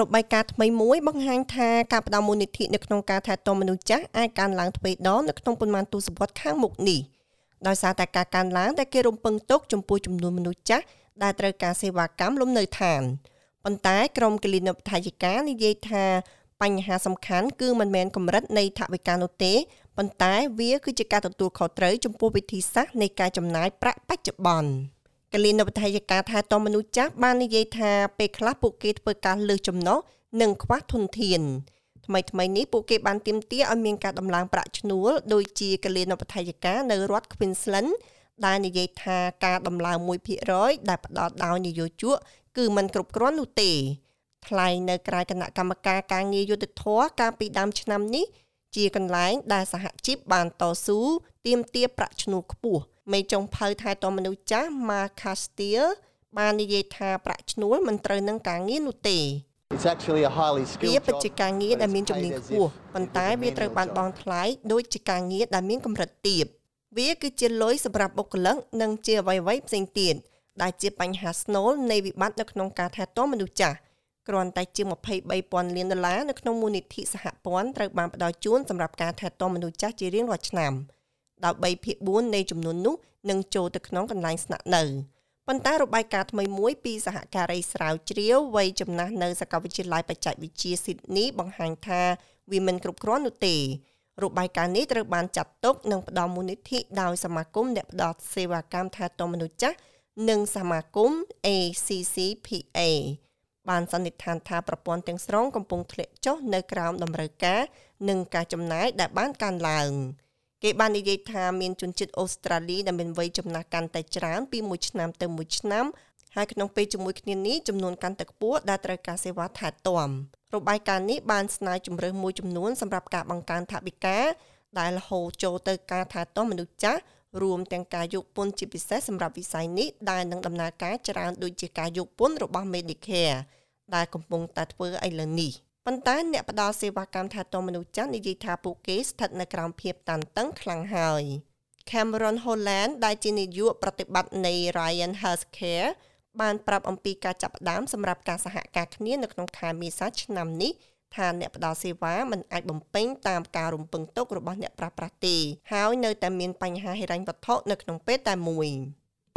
របាយការណ៍ថ្មីមួយបង្ហាញថាការផ្តល់មូលនិធិនៅក្នុងការថែទាំមនុស្សចាស់អាចកើនឡើងទ្វេដងនៅក្នុងប៉ុន្មានទសវត្សរ៍ខាងមុខនេះដោយសារតែការកើនឡើងដែលគេរំពឹងទុកចំពោះចំនួនមនុស្សចាស់ដែលត្រូវការសេវាកម្មលំនៅឋានប៉ុន្តែក្រមគលិនបឋាយិកានិយាយថាបញ្ហាសំខាន់គឺមិនមែនកម្រិតនៃថវិកានោះទេប៉ុន្តែវាគឺជាការទទួលខុសត្រូវចំពោះវិធីសាស្ត្រនៃការចំណាយប្រាក់បច្ចុប្បន្ន កលិនបឋាយិកាថែទាំមនុស្សចាស់បាននិយាយថាពេលខ្លះពួកគេធ្វើការលើសចំណុះនិងខ្វះធនធានថ្មីថ្មីនេះពួកគេបានទាមទារឲ្យមានការដំឡើងប្រាក់ឈ្នួលដោយជាកលិនបឋាយិកានៅរដ្ឋ Queensland ដែលនិយាយថាការដំឡើង1%ដែលផ្ដល់ដោយនយោជកគឺមិនគ្រប់គ្រាន់នោះទេថ្លែងនៅក្រៅគណៈកម្មការការងារយុទ្ធធរកាលពីដើមឆ្នាំនេះជាកន្លែងដែលសហជីពបានតស៊ូទាមទារប្រាក់ឈ្នួលខ្ពស់ មេចុងភៅថែទាំមនុស្សចាស់ Mark Steele បាននិយាយថាប្រាក់ឈ្នួលមិនត្រូវនឹងការងារនោះទេ It's actually a highly វា skilled ពិត job. ជាការងារដែលមានជំនាញខ្ពស់ប៉ុន្តែវាត្រូវបានបង់ថ្លៃដោយជាការងារដែលមានកម្រិតទាបវាគឺជាលុយសម្រាប់បុគ្គលិកនិងជាអ្វីៗផ្សេងទៀតដែលជាបញ្ហាស្នូលនៃវិបត្តិនៅក្នុងការថែទាំមនុស្សចាស់គ្រាន់តែជាង23,000លានដុល្លារនៅក្នុងមូលនិធិសហព័ន្ធត្រូវបានផ្ដល់ជូនសម្រាប់ការថែទាំមនុស្សចាស់ជារៀងរាល់ឆ្នាំ ដោយ3ភាគ4នៃចំនួននោះនឹងចូលទៅក្នុងកន្លែងស្នាក់នៅប៉ុន្តែរបាយការណ៍ថ្មីមួយពីសហការីស្រាវជ្រាវវ័យចំណាស់នៅសាកលវិទ្យាល័យបច្ចេកវិទ្យាស៊ីដនីបង្ហាញថាវាមិនគ្រប់គ្រាន់នោះទេរបាយការណ៍នេះត្រូវបានចាត់ទុកនិងផ្ដល់មូលនិធិដោយសមាគមអ្នកផ្ដល់សេវាកម្មថែទាំមនុស្សចាស់និងសមាគម ACCPA បានសន្និដ្ឋានថាប្រព័ន្ធទាំងស្រុងកំពុងធ្លាក់ចុះនៅក្រោមតម្រូវការនិងការចំណាយដែលបានកើនឡើង គេបាននិយាយថាមានជនជាតិអូស្ត្រាលីដែលមានវ័យចំណាស់កាន់តែច្រើនពីមួយឆ្នាំទៅមួយឆ្នាំហើយក្នុងពេលជាមួយគ្នានេះចំនួនកាន់តែខ្ពស់ដែលត្រូវការសេវាថែទាំរបាយការណ៍នេះបានស្នើជំរើសមួយចំនួនសម្រាប់ការបង្កើនថវិកាដែលហូរចូលទៅការថែទាំមនុស្សចាស់រួមទាំងការយកពន្ធជាពិសេសសម្រាប់វិស័យនេះដែលនឹងដំណើរការច្រើនដូចជាការយកពន្ធរបស់ Medicare ដែលកំពុងតែធ្វើឥឡូវនេះ ប៉ុន្តែអ្នកផ្ដល់សេវាកម្មថែទាំមនុស្សចាស់និយាយថាពួកគេស្ថិតនៅក្រោមភាពតានតឹងខ្លាំងហើយ Cameron Holland ដែលជានាយកប្រតិបត្តិនៃ Ryan Healthcare បានប្រាប់អំពីការចាប់ផ្ដើមសម្រាប់ការសហការគ្នានៅក្នុងខែមេសាឆ្នាំនេះថាអ្នកផ្ដល់សេវាមិនអាចបំពេញតាមការរំពឹងទុករបស់អ្នកប្រាស្រ័យទេហើយនៅតែមានបញ្ហាហិរញ្ញវត្ថុនៅក្នុងពេលតែមួយ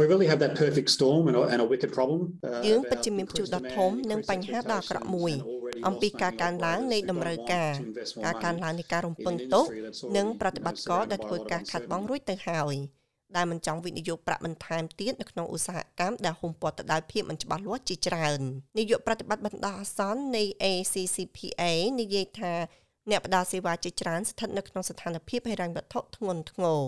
We really have that perfect storm and a, and a wicked problem. uh, យើង of ពិត our ជាមានព្យុះដ៏ increased ធំ demand, និង increased បញ្ហាដ៏អាក្រក់មួយ expectations, and already អំពី lost ការ money កើនឡើង operators នៃ who តម្រូវ don't ការ want to invest more ការកើន money ឡើងនៃការរំ in ពឹង an ទុក industry that's និង already ប្រតិបត្តិការ been ដែលធ្វើការ surrounded by a lot of ខាត់បង uncertainty. រួចទៅហើយដែលមិនចង់វិនិយោគប្រាក់បន្ថែមទៀតនៅក្នុងឧស្សាហកម្មដែលហ៊ុមព័ទ្ធទៅដោយភាពមិនច្បាស់លាស់ជាច្រើននាយកប្រតិបត្តិបណ្ដោះអាសន្ននៃ ACCPA និយាយថាអ្នកផ្ដល់សេវាជាច្រើនស្ថិតនៅក្នុងស្ថានភាពហិរញ្ញវត្ថុធ្ងន់ធ្ងរ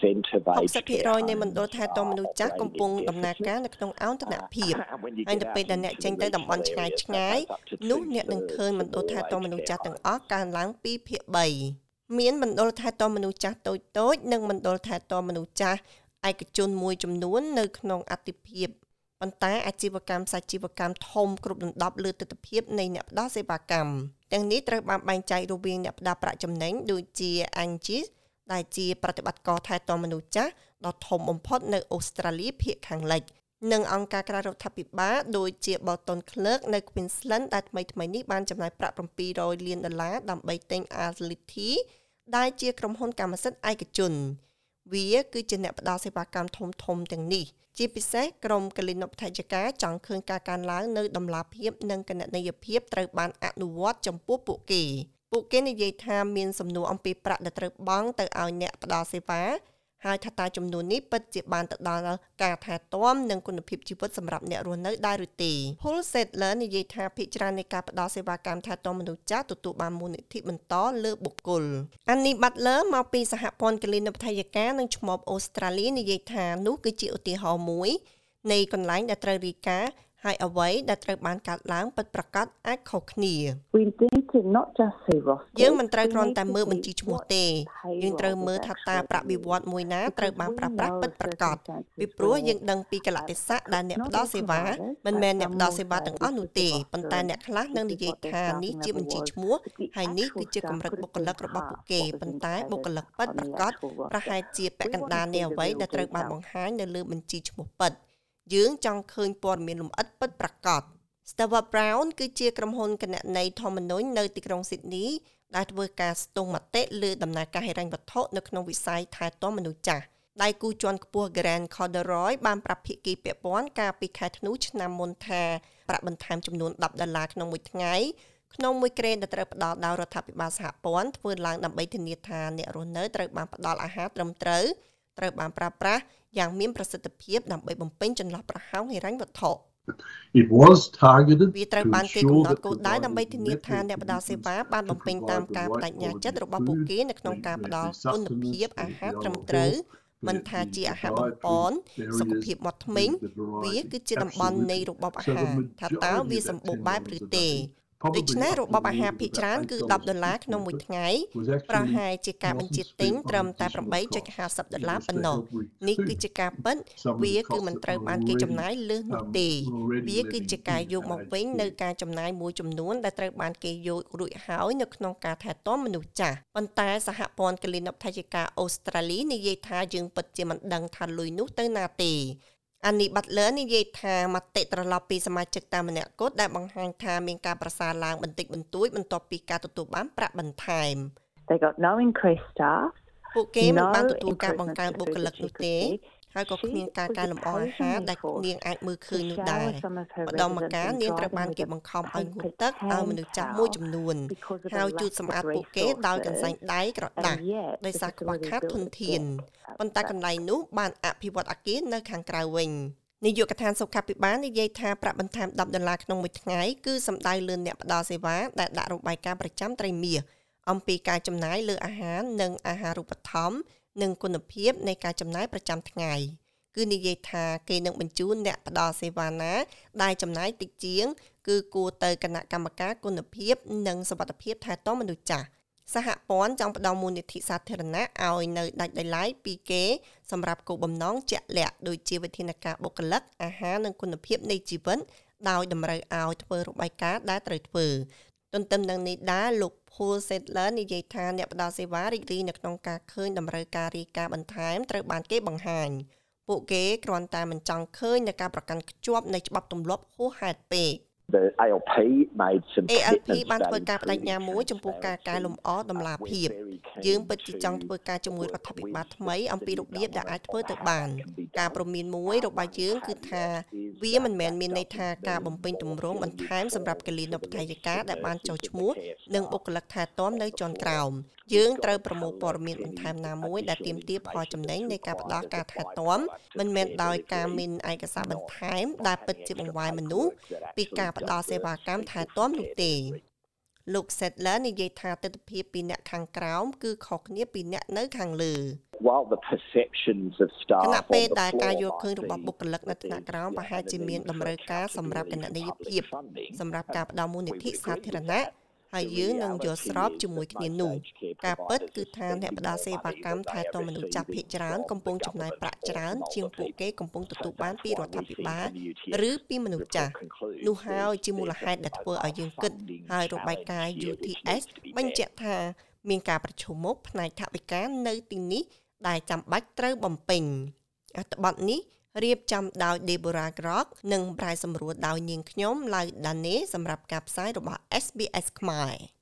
60% of aged 60%នៃមណ្ឌលថែទាំមនុស្សចាស់កំពុងដំណើរការនៅក្នុងអន្តរភាពហើយនៅពេលដែលអ្នកចេញទៅតំបន់ឆ្ងាយឆ្ងាយនោះអ្នកនឹងឃើញមណ្ឌលថែទាំមនុស្សចាស់ទាំងអស់កើនឡើង2ភាគ3មានមណ្ឌលថែទាំមនុស្សចាស់តូចតូចនិងមណ្ឌលថែទាំមនុស្សចាស់ឯកជនមួយចំនួននៅក្នុងអតិភិបប៉ុន្តែអាជីវកម្មសាជីវកម្មធំគ្រប់ដណ្ដប់លើទិដ្ឋភាពនៃអ្នកផ្ដល់សេវាកម្មទាំងនេះត្រូវបានបែងចែករវាងអ្នកផ្ដល់ប្រាក់ចំណេញដូចជា Angie ដែលជាប្រតិបត្តិការថែទាំមនុស្សចាស់ដ៏ធំបំផុតនៅអូស្ត្រាលីភាគខាងលិចនិងអង្គការក្រៅរដ្ឋាភិបាលដូចជា Bolton Clerk នៅ Queensland ដែលថ្មីថ្មីៗនេះបានចំណាយប្រាក់700លានដុល្លារដើម្បីទិញ Ality ដែលជាក្រុមហ៊ុនកម្មសិទ្ធិឯកជន វាគឺជាអ្នកផ្ដល់សេវាកម្មធំធំៗទាំងនេះជាពិសេសក្រុមកលិនបថៃការចង់ឃើញការកើនឡើងនៅតម្លាភាពនិងគណនេយ្យភាពត្រូវបានអនុវត្តចំពោះពួកគេ ពួកគេនិយាយថាមានសំណួរអំពីប្រាក់ដែលត្រូវបង់ទៅឲ្យអ្នកផ្ដល់សេវាហើយថាតើចំនួននេះពិតជាបានទៅដល់ការថែទាំនិងគុណភាពជីវិតសម្រាប់អ្នករស់នៅដែរឬទេ Paul Sedler និយាយថាភាគច្រើននៃការផ្ដល់សេវាកម្មថែទាំមនុស្សចាស់ទទួលបានមូលនិធិបន្តលើបុគ្គល Annie Butler មកពីសហព័ន្ធកលិនបថយការនិងឈ្មោះអូស្ត្រាលីនិយាយថានោះគឺជាឧទាហរណ៍មួយនៃកន្លែងដែលត្រូវរីកា ហើយអ្វីដែលត្រូវបានកាត់ឡើងពិតប្រាកដអាចខុសគ្នា We need to not just see roster យើងមិនត្រូវគ្រាន់តែមើលបញ្ជីឈ្មោះទេយើងត្រូវមើលថាតើប្រាក់បៀវត្សមួយណាត្រូវបានប្រើប្រាស់ពិតប្រាកដពីព្រោះយើងដឹងពីកលៈទេសៈដែលអ្នកផ្ដល់សេវាមិនមែនអ្នកផ្ដល់សេវាទាំងអស់នោះទេប៉ុន្តែអ្នកខ្លះនឹងនិយាយថានេះជាបញ្ជីឈ្មោះហើយនេះគឺជាកម្រិតបុគ្គលិករបស់ពួកគេប៉ុន្តែបុគ្គលិកពិតប្រាកដប្រហែលជាពាក់កណ្ដាលនៃអ្វីដែលត្រូវបានបង្ហាញនៅលើបញ្ជីឈ្មោះពិត យើងចង់ឃើញព័ត៌មានលម្អិតពិតប្រាកដ Stewart Brown គឺជាក្រុមហ៊ុនគណនេយ្យធម្មនុញ្ញនៅទីក្រុង Sydney ដែលធ្វើការស្ទង់មតិលើដំណើរការហិរញ្ញវត្ថុនៅក្នុងវិស័យថែទាំមនុស្សចាស់ដៃគូជាន់ខ្ពស់ Grant Corduroy បានប្រាប់ភាគីពាក់ព័ន្ធកាលពីខែធ្នូឆ្នាំមុនថាប្រាក់បន្ថែមចំនួន10ដុល្លារក្នុងមួយថ្ងៃក្នុងមួយក្រេនដែលត្រូវផ្ដល់ដោយរដ្ឋាភិបាលសហព័ន្ធធ្វើឡើងដើម្បីធានាថាអ្នករស់នៅត្រូវបានផ្ដល់អាហារត្រឹមត្រូវត្រូវបានប្រើប្រាស់ យ៉ាងមានប្រសិទ្ធភាពដើម្បីបំពេញចន្លោះប្រហោងហិរញ្ញវត្ថុ It was targeted វាត្រូវបានគេកំណត់គោលដៅដើម្បីធានាថាអ្នកផ្ដល់សេវាបានបំពេញតាមការបដិញ្ញាចិត្តរបស់ពួកគេនៅក្នុងការផ្ដល់គុណភាពអាហារត្រឹមត្រូវមិនថាជាអាហារបំពន់សុខភាពមាត់ធ្មេញវាគឺជាតំបន់នៃរបបអាហារថាតើវាសម្បូរបែបឬទេ ដូច្នេះរបបអាហារភាគច្រើនគឺ10ដុល្លារក្នុងមួយថ្ងៃប្រហែលជាការបញ្ជាទិញត្រឹមតែ8.50ដុល្លារប៉ុណ្ណោះនេះគឺជាការពិតវាគឺមិនត្រូវបានគេចំណាយលើសនោះទេវាគឺជាការយកមកវិញនៅការចំណាយមួយចំនួនដែលត្រូវបានគេយករួចហើយនៅក្នុងការថែទាំមនុស្សចាស់ប៉ុន្តែសហព័ន្ធកលិនបថយការអូស្ត្រាលីនិយាយថាយើងពិតជាមិនដឹងថាលុយនោះទៅណាទេ អានីបាត់លឺនិយាយថាមតិត្រឡប់ពីសមាជិកតាមម្នាក់គត់ដែលបង្ហាញថាមានការប្រសើរឡើងបន្តិចបន្តួចបន្ទាប់ពីការទទួលបានប្រាក់បន្ថែម They got no increased staff ពួកគេមិនបានទទួលការបង្កើនបុគ្គលិកនោះទេ ហើយក៏គ្មានការកែលម្អអាហារដែលនាងអាចមើលឃើញនោះដែរម្ដងម្កាលនាងត្រូវបានគេបង្ខំឲ្យងូតទឹកឲ្យមនុស្សចាស់មួយចំនួនហើយជូតសម្អាតពួកគេដោយកន្សែងដៃក្រដាស់ដោយសារខ្វះខាតធនធានប៉ុន្តែកន្លែងនោះបានអភិវឌ្ឍអគារនៅខាងក្រៅវិញនាយកដ្ឋានសុខាភិបាលនិយាយថាប្រាក់បន្ថែម10ដុល្លារក្នុងមួយថ្ងៃគឺសំដៅលើអ្នកផ្ដល់សេវាដែលដាក់របាយការណ៍ប្រចាំត្រីមាសអំពីការចំណាយលើអាហារនិងអាហារូបត្ថម្ភ និងគុណភាពនៃការចំណាយប្រចាំថ្ងៃគឺនិយាយថាគេនឹងបញ្ជូនអ្នកផ្ដល់សេវាណាដែលចំណាយតិចជាង គឺគួរទៅគណៈកម្មការគុណភាព និងសុវត្ថិភាពថែទាំមនុស្សចាស់សហព័ន្ធចង់ផ្ដល់មូលនិធិសាធារណៈឲ្យនៅដាច់ដោយឡែកពីគេសម្រាប់គោលបំណងជាក់លាក់ដូចជាវិធានការបុគ្គលិកអាហារនិងគុណភាពនៃជីវិតដោយតម្រូវឲ្យធ្វើរបាយការណ៍ដែលត្រូវធ្វើ ទន្ទឹមនឹងនេះដែរលោក Paul Settler និយាយថាអ្នកផ្ដល់សេវារីករាយនៅក្នុងការឃើញតម្រូវការរាយការណ៍បន្ថែមត្រូវបានគេបង្ហាញពួកគេគ្រាន់តែមិនចង់ឃើញនៅការប្រកាន់ខ្ជាប់នៃច្បាប់ទម្លាប់ហួសហេតុពេក The ALP made some ALP បានធ្វើការបដិញ្ញាមួយចំពោះការកែលម្អដំណាភាពយើងពិតជាចង់ធ្វើការជាមួយរដ្ឋាភិបាលថ្មីអំពីរបៀបដែលអាចធ្វើទៅបានការប្រមានមួយរបស់យើងគឺថាវាមិនមែនមានន័យថាការបំពេញទម្រង់បន្ថែមសម្រាប់កលិនបថយការដែលបានចុះឈ្មោះនិងបុគ្គលិកថែទាំនៅជាន់ក្រោម យើងត្រូវប្រមូលព័ត៌មានបន្ថែមណាមួយដែលទាមទារផលចំណេញនៃការផ្ដល់ការថែទាំមិនមែនដោយការមានឯកសារបន្ថែមដែលពិតជាបង្វែរមនុស្សពីការផ្ដល់សេវាកម្មថែទាំនោះទេលោក Settler និយាយថាទស្សនវិជ្ជាពីអ្នកខាងក្រោមគឺខុសគ្នាពីអ្នកនៅខាងលើ while the perceptions of staff គណៈពេលដែលការយល់ឃើញរបស់បុគ្គលិកនៅថ្នាក់ក្រោមប្រហែលជាមានតម្រូវការសម្រាប់គណនេយ្យភាពសម្រាប់ការផ្ដល់មូលនិធិសាធារណៈ ហើយយើងនឹងយល់ស្របជាមួយគ្នានោះការពិតគឺថាអ្នកផ្ដល់សេវាកម្មថែទាំមនុស្សចាស់ភាគច្រើនកំពុងចំណាយប្រាក់ច្រើនជាងពួកគេកំពុងទទួលបានពីរដ្ឋាភិបាលឬពីមនុស្សចាស់នោះហើយជាមូលហេតុដែលធ្វើឲ្យយើងគិតហើយរបាយការណ៍ UTS បញ្ជាក់ថាមានការប្រឈមមុខផ្នែកថវិកានៅទីនេះដែលចាំបាច់ត្រូវបំពេញអត្ថបទនេះ រៀបចំដោយ Deborah Grok និងប្រែសម្រួលដោយនាងខ្ញុំឡៅដានេសម្រាប់ការផ្សាយរបស់ SBS ខ្មែរ